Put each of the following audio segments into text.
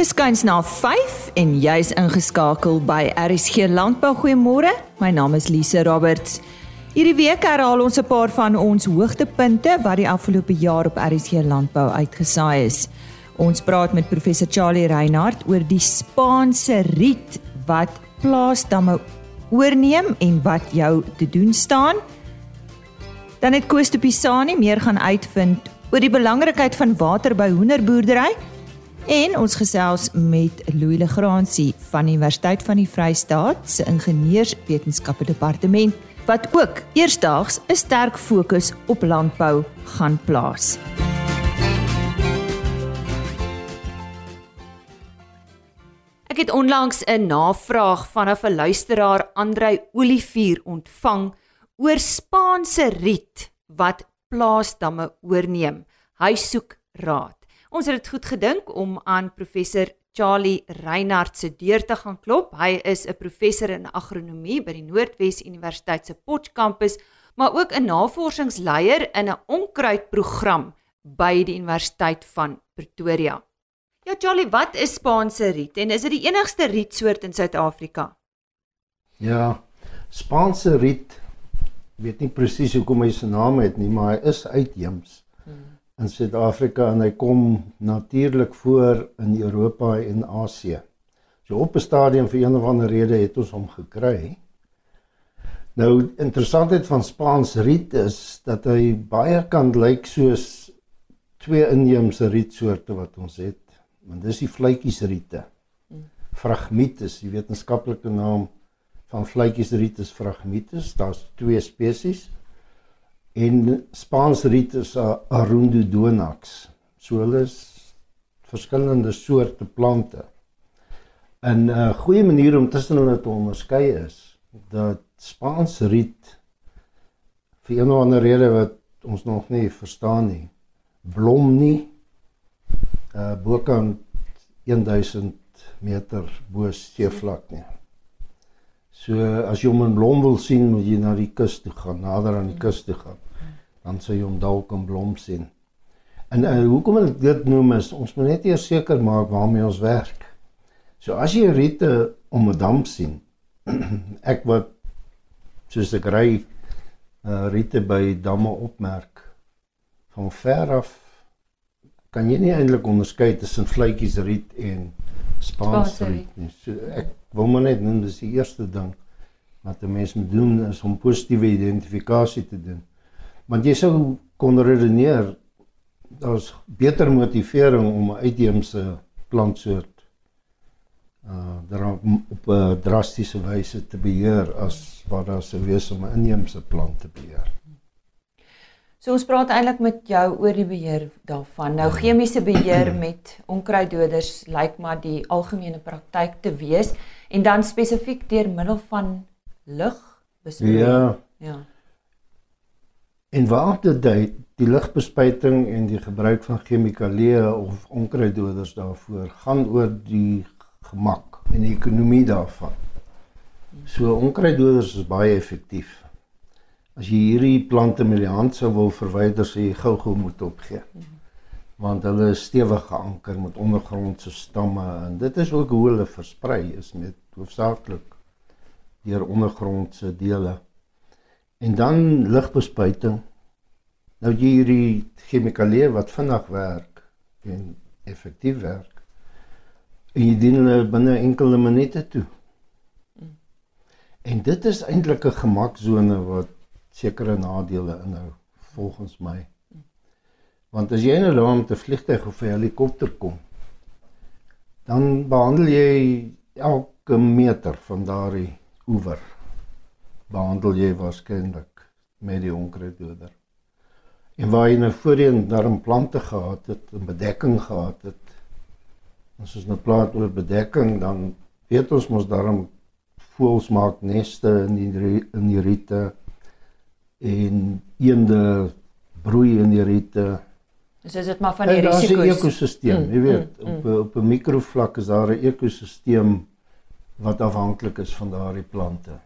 Dis skuins na 5 en jy's ingeskakel by RSG Landbou. Goeiemôre. My naam is Lise Roberts. Hierdie week herhaal ons 'n paar van ons hoogtepunte wat die afgelope jaar op RSG Landbou uitgesaai is. Ons praat met professor Charlie Reinhardt oor die Spaanse riet wat plaasdamme oorneem en wat jou te doen staan. Dan het Koos de Pisani meer gaan uitvind oor die belangrikheid van water by hoenderboerdery En ons gesels met Louis Legrandsie van die Universiteit van die Vrystaat se Ingenieurswetenskappe Departement wat ook eersdaags 'n sterk fokus op landbou gaan plaas. Ek het onlangs 'n navraag vanaf 'n luisteraar Andrei Olivier ontvang oor Spaanse riet wat plaasdamme oorneem. Hy soek raad. Ons het dit goed gedink om aan professor Charlie Reinhardt se deur te gaan klop. Hy is 'n professor in agronomie by die Noordwes Universiteit se Potch kampus, maar ook 'n navorsingsleier in 'n onkruidprogram by die Universiteit van Pretoria. Ja Charlie, wat is Spaanse riet en is dit die enigste rietsoort in Suid-Afrika? Ja, Spaanse riet weet nie presies hoekom hy sy naam het nie, maar hy is uitheems. In Suid-Afrika en hy kom natuurlik voor in Europa en Asië. So op 'n stadium vir een of ander rede het ons hom gekry. Nou interessantheid van Spaans riet is dat hy baie kan lyk soos twee inheemse rietsoorte wat ons het. Want dis die vletjiesriete. Phragmites, die wetenskaplike naam van vletjiesriet is Phragmites. Daar's twee spesies en Spaans riet is Arundodonax. So hulle is verskillende soorte plante. 'n uh, Goeie manier om tussen hulle te onderskei is dat Spaans riet vir een of ander rede wat ons nog nie verstaan nie, blom nie uh bokant 1000 meter bo seevlak nie. So as jy hom in blom wil sien, moet jy na die kus toe gaan, nader aan die kus toe gaan. Dan sal jy hom dalk in blom sien. En uh, hoekom ek dit noem is ons moet net eers seker maak waarmee ons werk. So as jy riete om 'n dam sien, ek wat soos ek ry uh, riete by damme opmerk van ver af kan jy nie eintlik onderskei tussen vletjies riet en Spaanse riet nie. So ek wil maar net noem dis die eerste ding wat 'n mens moet doen is om positiewe identifikasie te doen. Want jy sou kon redeneer daar's beter motivering om 'n uitheemse plantsoort uh op 'n drastiese wyse te beheer as wat daar sou wees om 'n inheemse plant te beheer. So ons praat eintlik met jou oor die beheer daarvan. Nou chemiese beheer met onkruiddoders lyk maar die algemene praktyk te wees en dan spesifiek deur middel van lug besproei. Ja. Ja. En waar dit die, lugbespuiting en die gebruik van chemikalieë of onkruiddoders daarvoor gaan oor die gemak en die ekonomie daarvan. So onkruiddoders is baie effektief as jy hierdie plante met die hand sou wil verwyder, sê jy gou-gou moet opgee. Want hulle is stewig geanker met ondergrondse stamme en dit is ook hoe hulle versprei is met hoofsaaklik deur ondergrondse dele. En dan ligbespuiting. Nou jy hierdie chemikalieë wat vinnig werk en effektief werk. En jy dien hulle binne enkele minute toe. En dit is eintlik 'n gemaksone wat sekere nadele inhou volgens my. Want as jy in 'n land met 'n vliegtuig of 'n helikopter kom, dan behandel jy elke meter van daardie oewer behandel jy waarskynlik met die onkruiddoder. En waar jy nou voorheen darm plante gehad het, 'n bedekking gehad het. As ons nou praat oor bedekking, dan weet ons mos darm voels maak neste in die in die riete en eende broei in die riete. Dus is dit maar van die risiko's. Dit is 'n ekosisteem, mm, jy weet, mm, mm. op op 'n mikrovlak is daar 'n ekosisteem wat afhanklik is van daardie plante.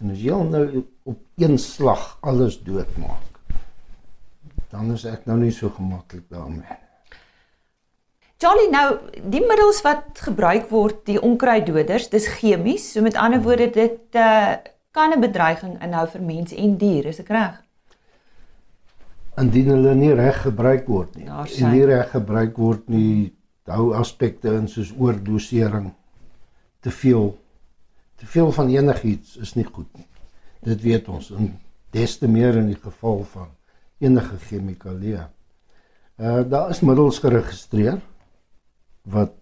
En as jy nou op een slag alles doodmaak, dan is ek nou nie so gemaklik daarmee. Charlie, nou die middels wat gebruik word, die onkruiddoders, dis chemies. So met ander woorde, dit uh, kan 'n bedreiging inhou vir mense en diere, is ek reg? Indien hulle nie reg gebruik word nie. En nie reg gebruik word nie, hou aspekte in soos oordosering, te veel te veel van enigiets is nie goed nie. Dit weet ons en des te meer in die geval van enige chemikalieë. Uh daar is middels geregistreer wat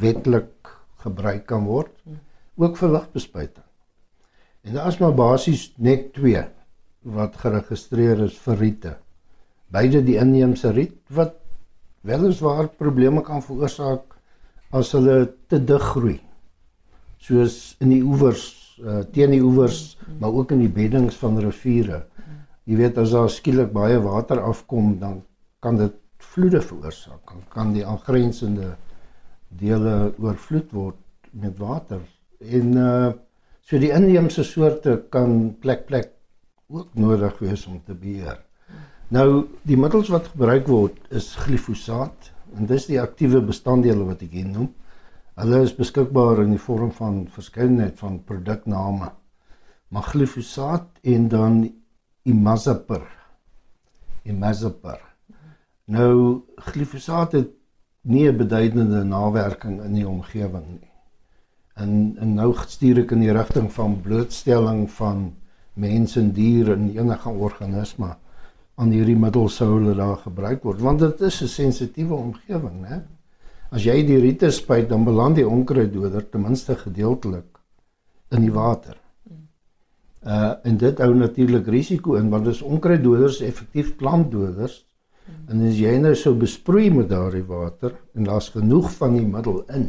wetlik gebruik kan word ook vir ligbespuiting. En daar is maar basies net twee wat geregistreer is vir riete. Beide die inheemse riet wat weliswaar probleme kan veroorsaak as hulle te dig groei. Soos in die oewers, uh, teen die oewers, maar ook in die beddings van riviere. Jy weet as daar skielik baie water afkom, dan kan dit vloede veroorsaak. Kan, kan die aangrensende dele oorvloed word met water. En uh so die inheemse soorte kan plek plek ook nodig wees om te beheer. Nou die middels wat gebruik word is glifosaat en dis die aktiewe bestanddele wat ek hier noem. Hulle is beskikbaar in die vorm van verskeidenheid van produkname. Maar glifosaat en dan imazapyr. Imazapyr. Nou glifosaat het nie 'n beduidende nawerking in die omgewing nie. En en nou stuur ek in die rigting van blootstelling van mense en diere en enige organisme aan hierdie middels sou hulle daar gebruik word want dit is 'n sensitiewe omgewing, né? As jy die riete spuit, dan beland die onkruiddoder ten minste gedeeltelik in die water. Uh en dit hou natuurlik risiko in want dis onkruiddoders effektief plantdoders En as jy nou sou besproei met daardie water en daar's genoeg van die middel in,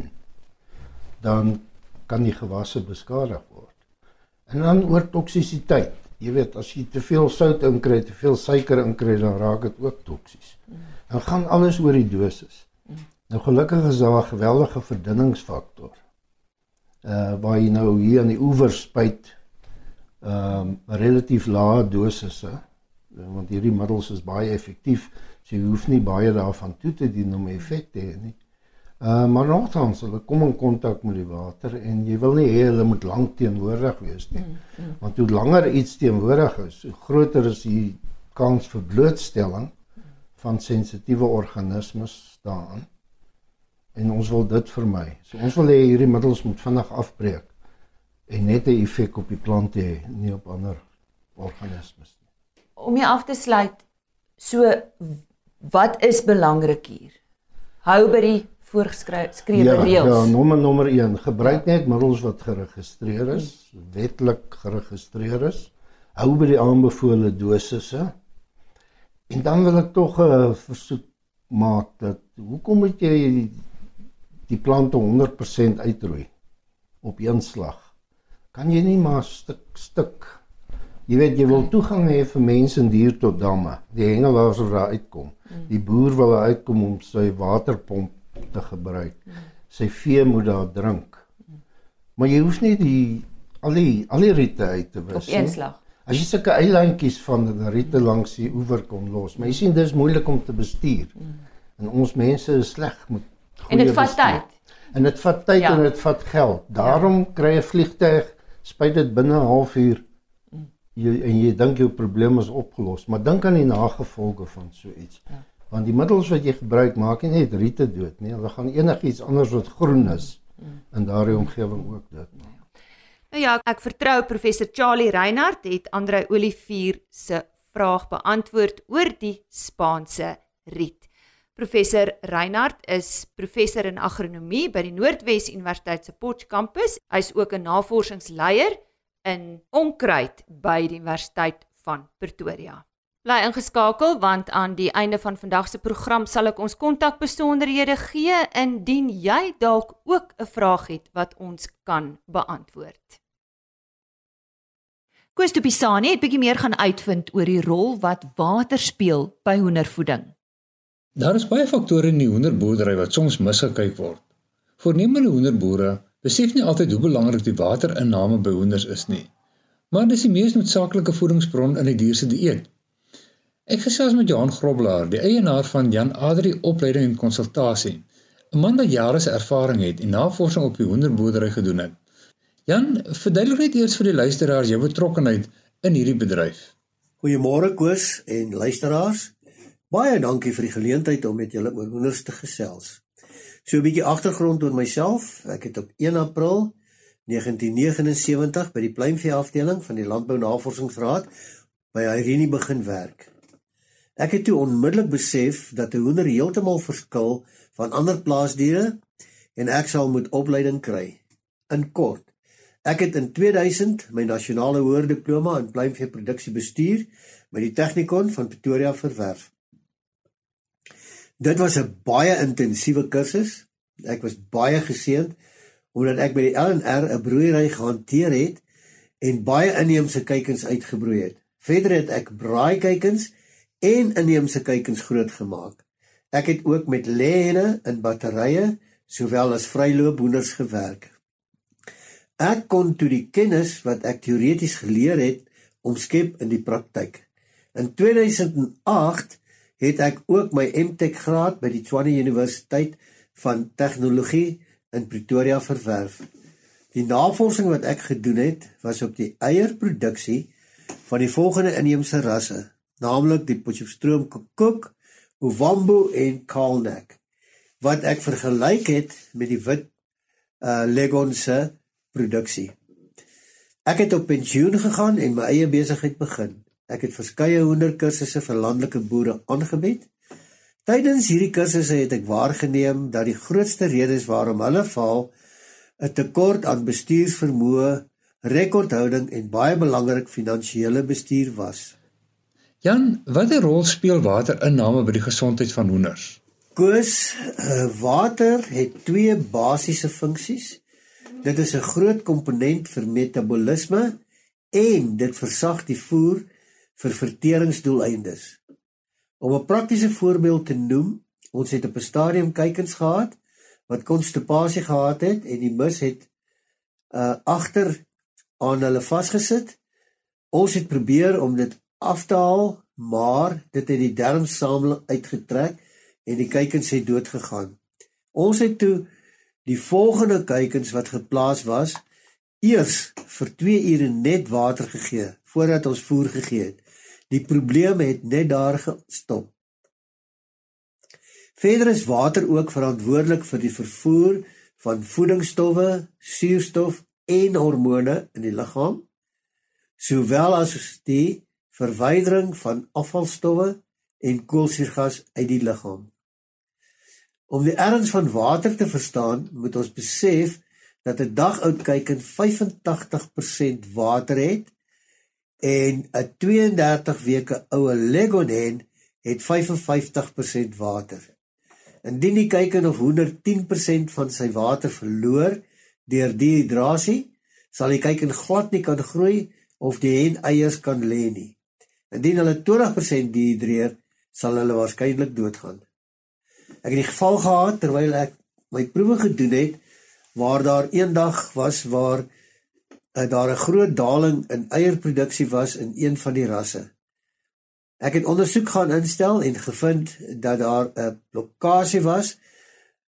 dan kan die gewasse beskadig word. En dan oor toksisiteit. Jy weet as jy te veel sout inkry, te veel suiker inkry, dan raak dit ook toksies. Dan gaan alles oor die dosis. Nou gelukkig is daar 'n geweldige verdunningsfaktor. Uh waar jy nou hier aan die oewer spuit ehm um, relatief lae dosisse want hierdie middels is baie effektief. So jy hoef nie baie daarvan toe te dien om effek te hê nie. Uh maar nogtans, hulle kom in kontak met die water en jy wil nie hê hulle moet lank teenwoordig wees nie. Mm, mm. Want hoe langer iets teenwoordig is, hoe groter is die kans vir blootstelling van sensitiewe organismes daaraan. En ons wil dit vermy. So ons wil hê hierdie middels moet vinnig afbreek en net 'n effek op die plante hê, nie op ander organismes nie om jy af te sluit, so wat is belangrik hier? Hou by die voorgeskrewe ja, reëls. Ja, nommer nommer 1, gebruik net middels wat geregistreer is, wetlik geregistreer is. Hou by die aanbevole dosisse. En dan wil ek tog 'n versoek maak dat hoekom moet jy die plante 100% uitroei op een slag? Kan jy nie maar stuk stuk Jy weet jy wil toegang hê vir mense en diere tot damme. Die hengelaars wil daar uitkom. Die boer wil daar uitkom om sy waterpomp te gebruik. Sy vee moet daar drink. Maar jy hoef nie die al die al die riete uit te wis nie. Op een slag. As jy sulke eilandjies van die riete langs die oewer kom los, maar jy sien dis moeilik om te bestuur. En ons mense is sleg met En dit vat tyd. En dit vat tyd ja. en dit vat geld. Daarom ja. kry 'n vliegtyg spuit dit binne 'n halfuur jy en jy dink jou probleem is opgelos, maar dink aan die nagevolge van so iets. Ja. Want die middels wat jy gebruik maak nie net riete dood nie, hulle gaan enigiets anders wat groen is in daardie omgewing ook dood maak. Nou ja, ek vertrou professor Charlie Reinhardt het Andre Olivier se vraag beantwoord oor die Spaanse riet. Professor Reinhardt is professor in agronomie by die Noordwes Universiteit se Potch kampus. Hy's ook 'n navorsingsleier in onkruid by die Universiteit van Pretoria. Bly ingeskakel want aan die einde van vandag se program sal ek ons kontakbesonderhede gee indien jy dalk ook 'n vraag het wat ons kan beantwoord. Koos Pisani het bietjie meer gaan uitvind oor die rol wat water speel by hoendervoeding. Daar is baie faktore in die hoenderboerdery wat soms misgekyk word. Voornemende hoenderboere besef nie altyd hoe belangrik die waterinname by hoenders is nie. Maar dis die mees noodsaaklike voedingsbron in die dier se dieet. Ek gesels met Johan Groblaar, die eienaar van Jan Adri Opleiding en Konsultasie 'n man wat jare se ervaring het en navorsing op die hoenderboerdery gedoen het. Jan, verduidelik net eers vir die luisteraars jou betrokkeheid in hierdie bedryf. Goeiemôre Koos en luisteraars. Baie dankie vir die geleentheid om met julle oor hoenders te gesels. So 'n bietjie agtergrond oor myself. Ek het op 1 April 1979 by die pluimvee afdeling van die Landbou Navorsingsraad by Irene begin werk. Ek het toe onmiddellik besef dat 'n hoender heeltemal verskil van ander plaasdiere en ek sal moet opleiding kry. In kort, ek het in 2000 my nasionale hoër diploma in pluimvee produksie bestuur by die Technikon van Pretoria verwerf. Dit was 'n baie intensiewe kursus. Ek was baie geseënd omdat ek by die LNR 'n broeiery gehanteer het en baie inheemse kuikens uitgebroei het. Verder het ek braaikuikens en inheemse kuikens grootgemaak. Ek het ook met lêne in batterye sowel as vryloophoenders gewerk. Ek kon toe die kennis wat ek teoreties geleer het omskep in die praktyk. In 2008 het ek ook my MTech graad by die Tshwane Universiteit van Tegnologie in Pretoria verwerf. Die navorsing wat ek gedoen het, was op die eierproduksie van die volgende inheemse rasse, naamlik die Potchefstroom Kokok, Ovambo en Kaalnek, wat ek vergelyk het met die wit uh Leghorn se produksie. Ek het op pensioen gegaan en my eie besigheid begin. Ek het verskeie hoenderkursusse vir landelike boere aangebied Tydens hierdie kursusse het ek waargeneem dat die grootste redes waarom hulle faal 'n tekort aan bestuursvermoë, rekordhouding en baie belangrik finansiële bestuur was. Jan, watter rol speel waterinname by die gesondheid van hoenders? Koos, eh, water het twee basiese funksies. Dit is 'n groot komponent vir metabolisme en dit versag die voer vir verteringsdoeleindes. Om 'n praktiese voorbeeld te noem, ons het op 'n stadium kykens gehad wat konstipasie gehad het en die mis het uh agter aan hulle vasgesit. Ons het probeer om dit af te haal, maar dit het die darmsameling uitgetrek en die kykens het dood gegaan. Ons het toe die volgende kykens wat geplaas was, eers vir 2 ure net water gegee voordat ons voer gegee het. Die probleem het net daar gestop. Verder is water ook verantwoordelik vir die vervoer van voedingsstowwe, suurstof en hormone in die liggaam, sowel as die verwydering van afvalstowwe en koolsuurgas uit die liggaam. Om die erns van water te verstaan, moet ons besef dat 'n dagoud kuiken 85% water het en 'n 32 weke oue leghorn het 55% water. Indien die kuiken of hoender 10% van sy water verloor deur dehydrasie, sal die kuiken glad nie kan groei of die hen eiers kan lê nie. Indien hulle 20% dehydreer, sal hulle waarskynlik doodgaan. Ek het die geval gehad terwyl ek my proewe gedoen het waar daar eendag was waar uh, daar 'n groot daling in eierproduksie was in een van die rasse. Ek het ondersoek gaan instel en gevind dat daar 'n blokkade was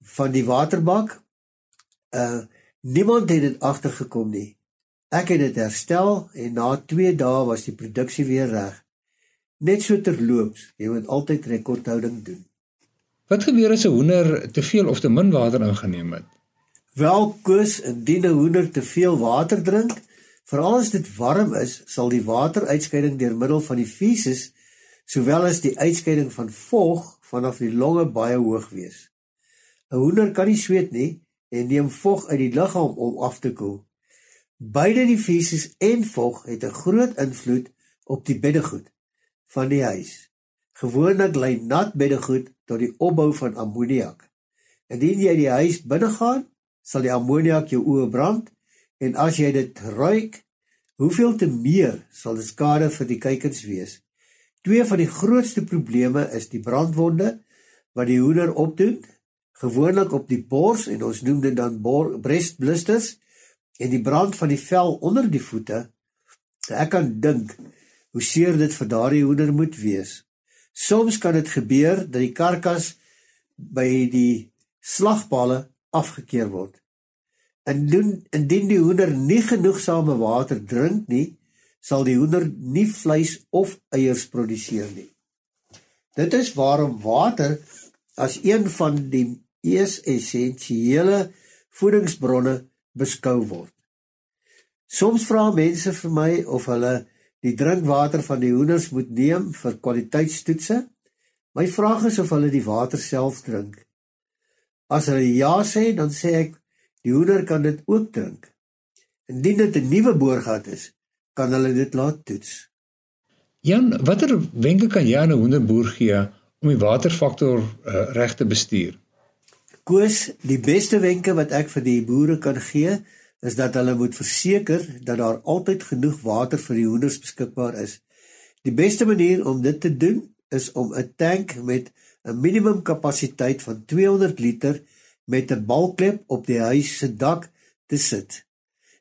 van die waterbak. Uh niemand het dit agtergekom nie. Ek het dit herstel en na 2 dae was die produksie weer reg. Net so terloops, jy moet altyd rekordhouding doen. Wat gebeur as 'n hoender te veel of te min water ingeneem het? Welkos indien 'n hoender te veel water drink, veral as dit warm is, sal die wateruitskeiding deur middel van die feses sowel as die uitskeiding van vog vanaf die longe baie hoog wees. 'n Hoender kan nie sweet nie en neem vog uit die liggaam om af te koel. Beide die feses en vog het 'n groot invloed op die beddegoed van die huis. Gewoonlik lei nat beddegoed tot die opbou van ammoniak. Indien jy die huis binne gaan, sal die ammoniak jou oë brand en as jy dit ruik, hoeveel te meer sal dit skade vir die kykens wees. Twee van die grootste probleme is die brandwonde wat die hoender opdoen, gewoonlik op die bors en ons noem dit dan breast blisters en die brand van die vel onder die voete. Ek kan dink hoe seer dit vir daardie hoender moet wees. Soms kan dit gebeur dat die karkas by die slagpalle afgekeur word. Indien indien die hoender nie genoegsame water drink nie, sal die hoender nie vleis of eiers produseer nie. Dit is waarom water as een van die mees essensiële voedingsbronne beskou word. Soms vra mense vir my of hulle die drinkwater van die hoenders moet neem vir kwaliteitstoetse. My vraag is of hulle die water self drink. As hulle ja sê, dan sê ek die hoender kan dit ook drink. Indien dit 'n nuwe boorgat is, kan hulle dit laat toets. Jan, watter wenke kan jy aan 'n hoenderboer gee om die waterfaktor uh, reg te bestuur? Koos, die beste wenke wat ek vir die boere kan gee, is dat hulle moet verseker dat daar altyd genoeg water vir die hoenders beskikbaar is. Die beste manier om dit te doen is om 'n tank met 'n minimum kapasiteit van 200 liter met 'n balklep op die huis se dak te sit.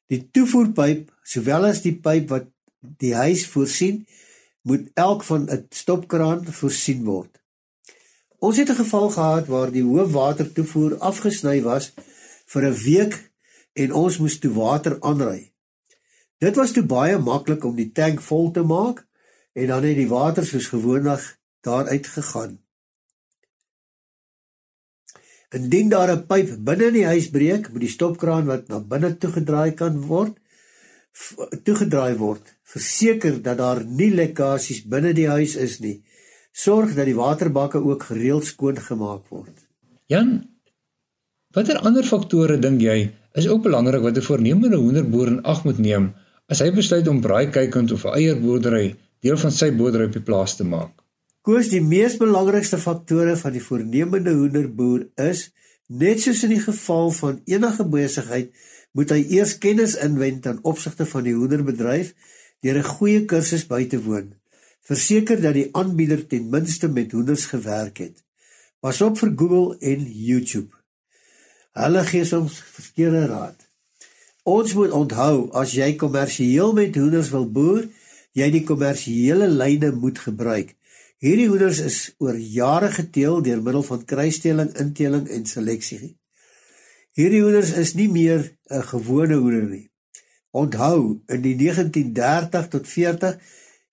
Die toevoerpyp, sowel as die pyp wat die huis voorsien, moet elk van 'n stopkraan voorsien word. Ons het 'n geval gehad waar die hoofwatertoevoer afgesny was vir 'n week en ons moes toe water aanry. Dit was toe baie maklik om die tank vol te maak en dan het die water soos gewoonlik daaruit gegaan. Indien daar 'n pyp binne in die huis breek, moet die stopkraan wat na binne toe gedraai kan word, toegedraai word. Verseker dat daar nie lekkasies binne die huis is nie. Sorg dat die waterbakke ook gereeld skoon gemaak word. Jan, watter ander faktore dink jy is ook belangrik wat 'n voornemende hoenderboer in ag moet neem as hy besluit om braaikykend of eierboerdery deel van sy boerdery op die plaas te maak? Koos die mees belangrikste faktore van die voornemende hoenderboer is net soos in die geval van enige besigheid moet hy eers kennis inwen ten opsigte van die hoenderbedryf deur 'n goeie kursus by te woon. Verseker dat die aanbieder ten minste met hoenders gewerk het. Pas op vir Google en YouTube. Hulle gee soms verkeerde raad. Ons moet onthou as jy kommersieel met hoenders wil boer, jy die kommersiële lyne moet gebruik. Hierdie hoenders is oor jare geteel deur middel van kruisteling, inteling en seleksie. Hierdie hoenders is nie meer 'n gewone hoender nie. Onthou, in die 1930 tot 40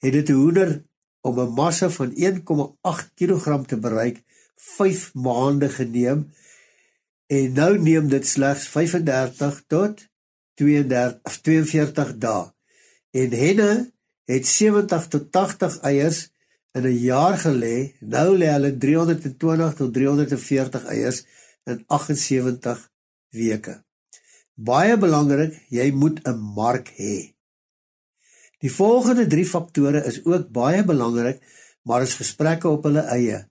het dit 'n hoender om 'n massa van 1,8 kg te bereik 5 maande geneem en nou neem dit slegs 35 tot 32 of 42 dae. En henne het 70 tot 80 eiers in 'n jaar gelê, nou lê hulle 320 tot 340 eiers in 78 weke. Baie belangrik, jy moet 'n mark hê. Die volgende 3 faktore is ook baie belangrik, maar is gesprekke op hulle eie.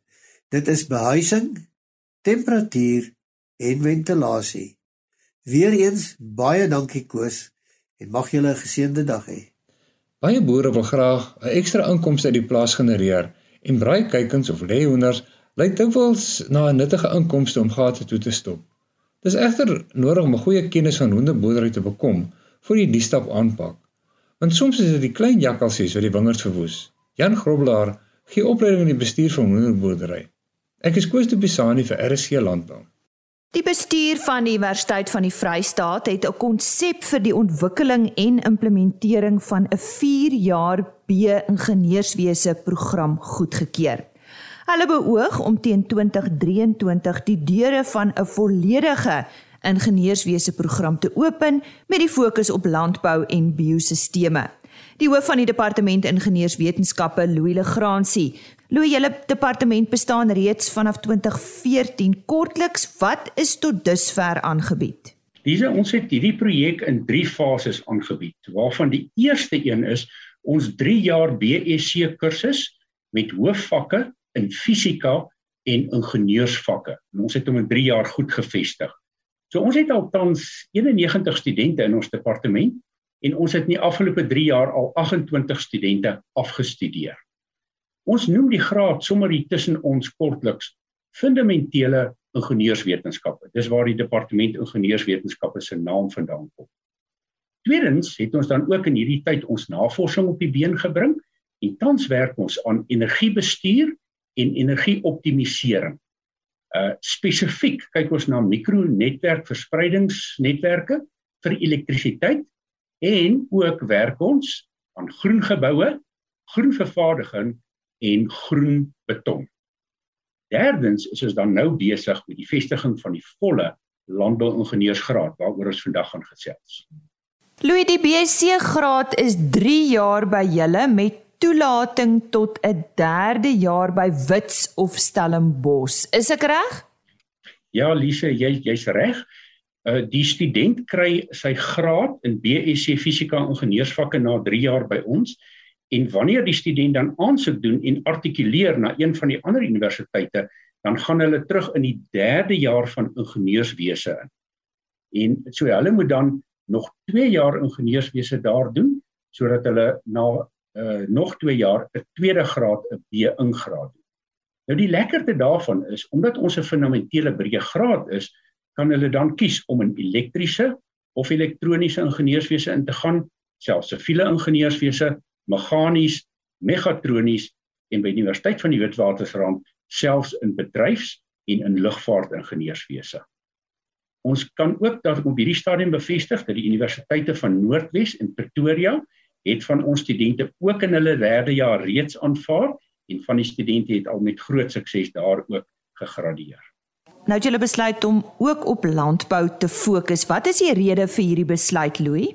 Dit is behuising, temperatuur en ventilasie. Weereens baie dankie Koos en mag jy 'n geseënde dag hê. Baie boere wil graag 'n ekstra inkomste uit die plaas genereer en braaikykens of leeuhoenders lyk dikwels na 'n nuttige inkomste om gate toe te stop. Dis egter nodig om 'n goeie kennis van hoenderboerdery te bekom voor jy die stap aanpak. Want soms is dit die klein jakkalsies wat die wingerd verwoes. Jan Grobelaar gee opleiding in die bestuur van hoenderboerdery. Ek is Koos de Pisani vir RSC Landbou. Die bestuur van die Universiteit van die Vrystaat het 'n konsep vir die ontwikkeling en implementering van 'n 4-jaar B-ingenieurswese program goedgekeur. Hulle beoog om teen 2023 die deure van 'n volledige ingenieurswese program te open met die fokus op landbou en biosisteme. Die hoof van die departement ingenieurswetenskappe, Louis Legrandsie, Louis, julle departement bestaan reeds vanaf 2014. Kortliks, wat is tot dusver aangebied? Diese ons het hierdie projek in 3 fases aangebied, waarvan die eerste een is ons 3 jaar BSc kursus met hoofvakke in fisika en ingenieursvakke. En ons het hom in 3 jaar goed gevestig. So ons het al tans 91 studente in ons departement en ons het in die afgelope 3 jaar al 28 studente afgestudeer. Ons noem die graad sommer hier tussen ons kortliks fundamentele ingenieurswetenskappe. Dis waar die departement ingenieurswetenskappe se naam vandaan kom. Tweedens het ons dan ook in hierdie tyd ons navorsing op die been gebring en tans werk ons aan energiebestuur en energieoptimalisering. Uh spesifiek kyk ons na mikronetwerk verspreidingsnetwerke vir elektrisiteit en ook werk ons aan groen geboue, groen vervaardiging en groen beton. Derdens is ons dan nou besig met die vestiging van die volle landbouingenieursgraad waaroor ons vandag gaan gesels. Louis die BSc graad is 3 jaar by julle met toelating tot 'n derde jaar by Wits of Stellenbosch. Is ek reg? Ja, Lise, jy jy's reg. Uh die student kry sy graad in BSc Fisika Ingenieursvakke na 3 jaar by ons. En wanneer die student dan aansoek doen en artikuleer na een van die ander universiteite, dan gaan hulle terug in die 3de jaar van ingenieurswese in. En so hulle moet dan nog 2 jaar ingenieurswese daar doen sodat hulle na uh, nog 2 jaar 'n tweede graad 'n B ingraad doen. Nou die lekkerte daarvan is omdat ons 'n fundamentele breë graad is, kan hulle dan kies om in elektriese of elektroniese ingenieurswese in te gaan, selfs siviele ingenieurswese meganies, megatronies en by die Universiteit van die Witwatersrand selfs in bedryfs en in lugvaartingenieurswese. Ons kan ook dat op hierdie stadium bevestig dat die universiteite van Noordwes en Pretoria het van ons studente ook in hulle derde jaar reeds aanvaar en van die studente het al met groot sukses daar ook gegradueer. Nou het julle besluit om ook op landbou te fokus. Wat is die rede vir hierdie besluit, Louis?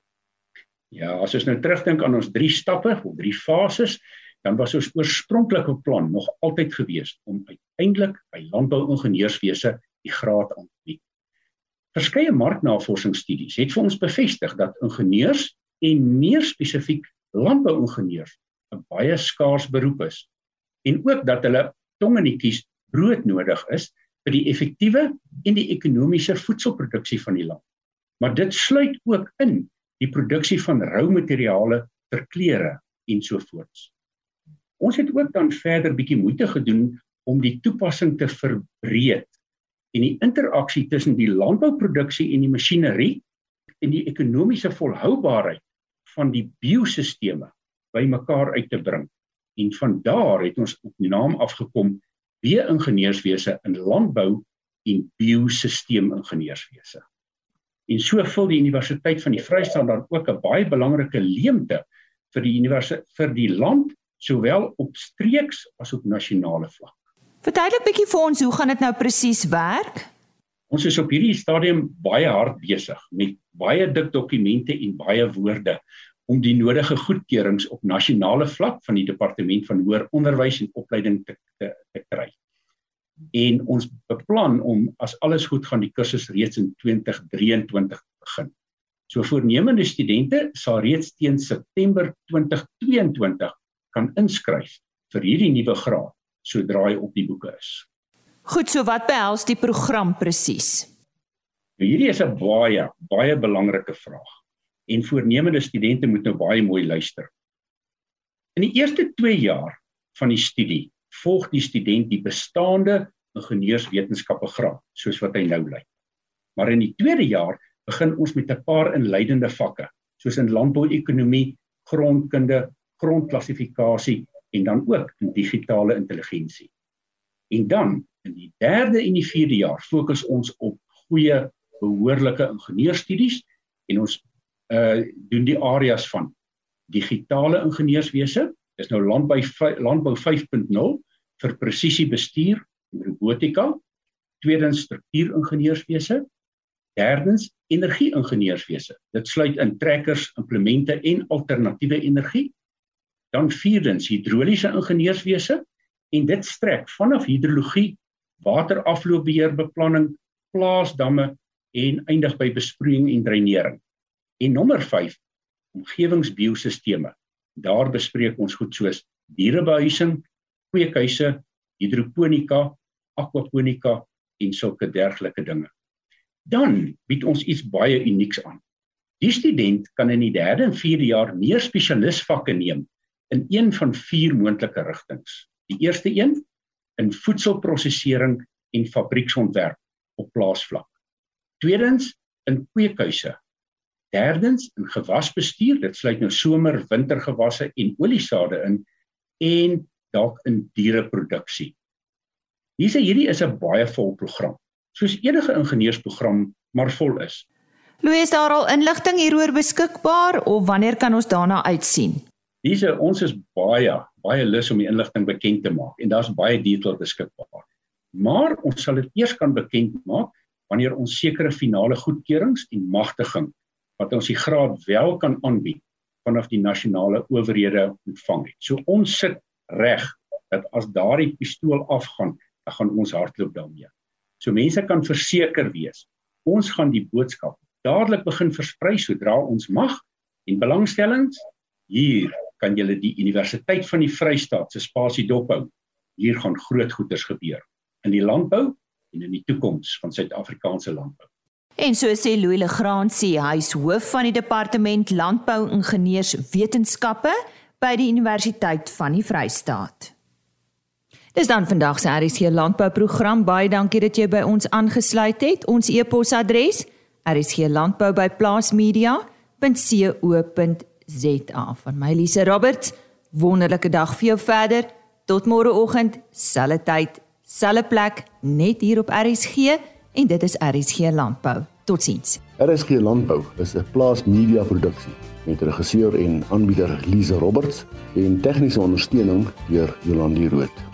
Ja, as ons nou terugdink aan ons drie stappe of drie fases, dan was ons oorspronklike plan nog altyd gewees om uiteindelik by landbouingenieurswese die graad aan te bied. Verskeie marknavorsingsstudies het vir ons bevestig dat ingenieurs en meer spesifiek landbouingenieurs 'n baie skaars beroep is en ook dat hulle tong in die kies brood nodig is vir die effektiewe en die ekonomiese voedselproduksie van die land. Maar dit sluit ook in die produksie van roumateriale vir klere en so voorts. Ons het ook dan verder bietjie moeite gedoen om die toepassing te verbreed en die interaksie tussen die landbouproduksie en die masjinerie en die ekonomiese volhoubaarheid van die biosisteme bymekaar uit te bring. En van daar het ons op die naam afgekom B-ingenieurswese in landbou en biosisteemingenieurswese. En so vul die Universiteit van die Vrystaat dan ook 'n baie belangrike leemte vir die universiteit vir die land sowel op streeks as op nasionale vlak. Verduidelik bietjie vir ons hoe gaan dit nou presies werk? Ons is op hierdie stadium baie hard besig met baie dik dokumente en baie woorde om die nodige goedkeurings op nasionale vlak van die departement van hoër onderwys en opleiding te te, te kry en ons beplan om as alles goed gaan die kursus reeds in 2023 begin. So voornemende studente sal reeds teen September 2022 kan inskryf vir hierdie nuwe graad sodra hy op die boeke is. Goed, so wat behels die program presies? Nou hierdie is 'n baie baie belangrike vraag en voornemende studente moet nou baie mooi luister. In die eerste 2 jaar van die studie volg die student die bestaande ingenieurswetenskappe graad soos wat hy nou lê. Maar in die tweede jaar begin ons met 'n paar inleidende vakke soos in landbouekonomie, grondkunde, grondklassifikasie en dan ook in digitale intelligensie. En dan in die derde en die vierde jaar fokus ons op goeie behoorlike ingenieurstudies en ons uh doen die areas van digitale ingenieurswese, dis nou landbou landbou 5.0 vir presisiebestuur en robotika, tweedens struktuuringenieurswese, derdens energie-ingenieurswese. Dit sluit in trekkers, implemente en alternatiewe energie. Dan vierdens hidroliese ingenieurswese en dit strek vanaf hidrologie, waterafloopbeheerbeplanning, plaasdamme en eindig by besproeiing en dreinering. En nommer 5 omgewingsbiosisteme. Daar bespreek ons goed soos dierebehuising, kweekhuise, hidroponika, aquaponika en sulke dergelike dinge. Dan bied ons iets baie unieks aan. Die student kan in die 3de en 4de jaar meer spesialisvakke neem in een van vier moontlike rigtings. Die eerste een in voedselprosesering en fabrieksontwerp op plaasvlak. Tweedens in kweekhuise. Derdens in gewasbestuur, dit sluit nou somer, wintergewasse en oliesade in en dalk in diereproduksie. Hierse hierdie is 'n baie vol program, soos enige ingenieursprogram maar vol is. Louis, is daar al inligting hieroor beskikbaar of wanneer kan ons daarna uitsien? Hierse ons is baie baie lus om die inligting bekend te maak en daar's baie detail beskikbaar. Maar ons sal dit eers kan bekend maak wanneer ons sekere finale goedkeurings en magtiging wat ons die graad wel kan aanbied vanaf die nasionale owerhede ontvang het. So ons sit reg dat as daardie pistool afgaan, dan gaan ons hardloop daarmee. So mense kan verseker wees, ons gaan die boodskap dadelik begin versprei sodra ons mag en belangstellings hier kan julle die Universiteit van die Vrystaat se spasie dophou. Hier gaan groot goeders gebeur in die landbou en in die toekoms van Suid-Afrikaanse landbou. En so sê Louis Legrand, hy is hoof van die departement landbou-ingenieurswetenskappe by die Universiteit van die Vrystaat. Dis dan vandag se RSC landbouprogram. Baie dankie dat jy by ons aangesluit het. Ons e-posadres rsglandbou@plaasmedia.co.za. Van my Lise Roberts. Wonderlike dag vir jou verder. Tot môreoggend, selfde tyd, selfde plek, net hier op RSG en dit is RSG Landbou. Totsiens. RSG Landbou is 'n plaas media produksie met regisseur en aanbieder Lize Roberts en tegniese ondersteuning deur Jolande Rooi.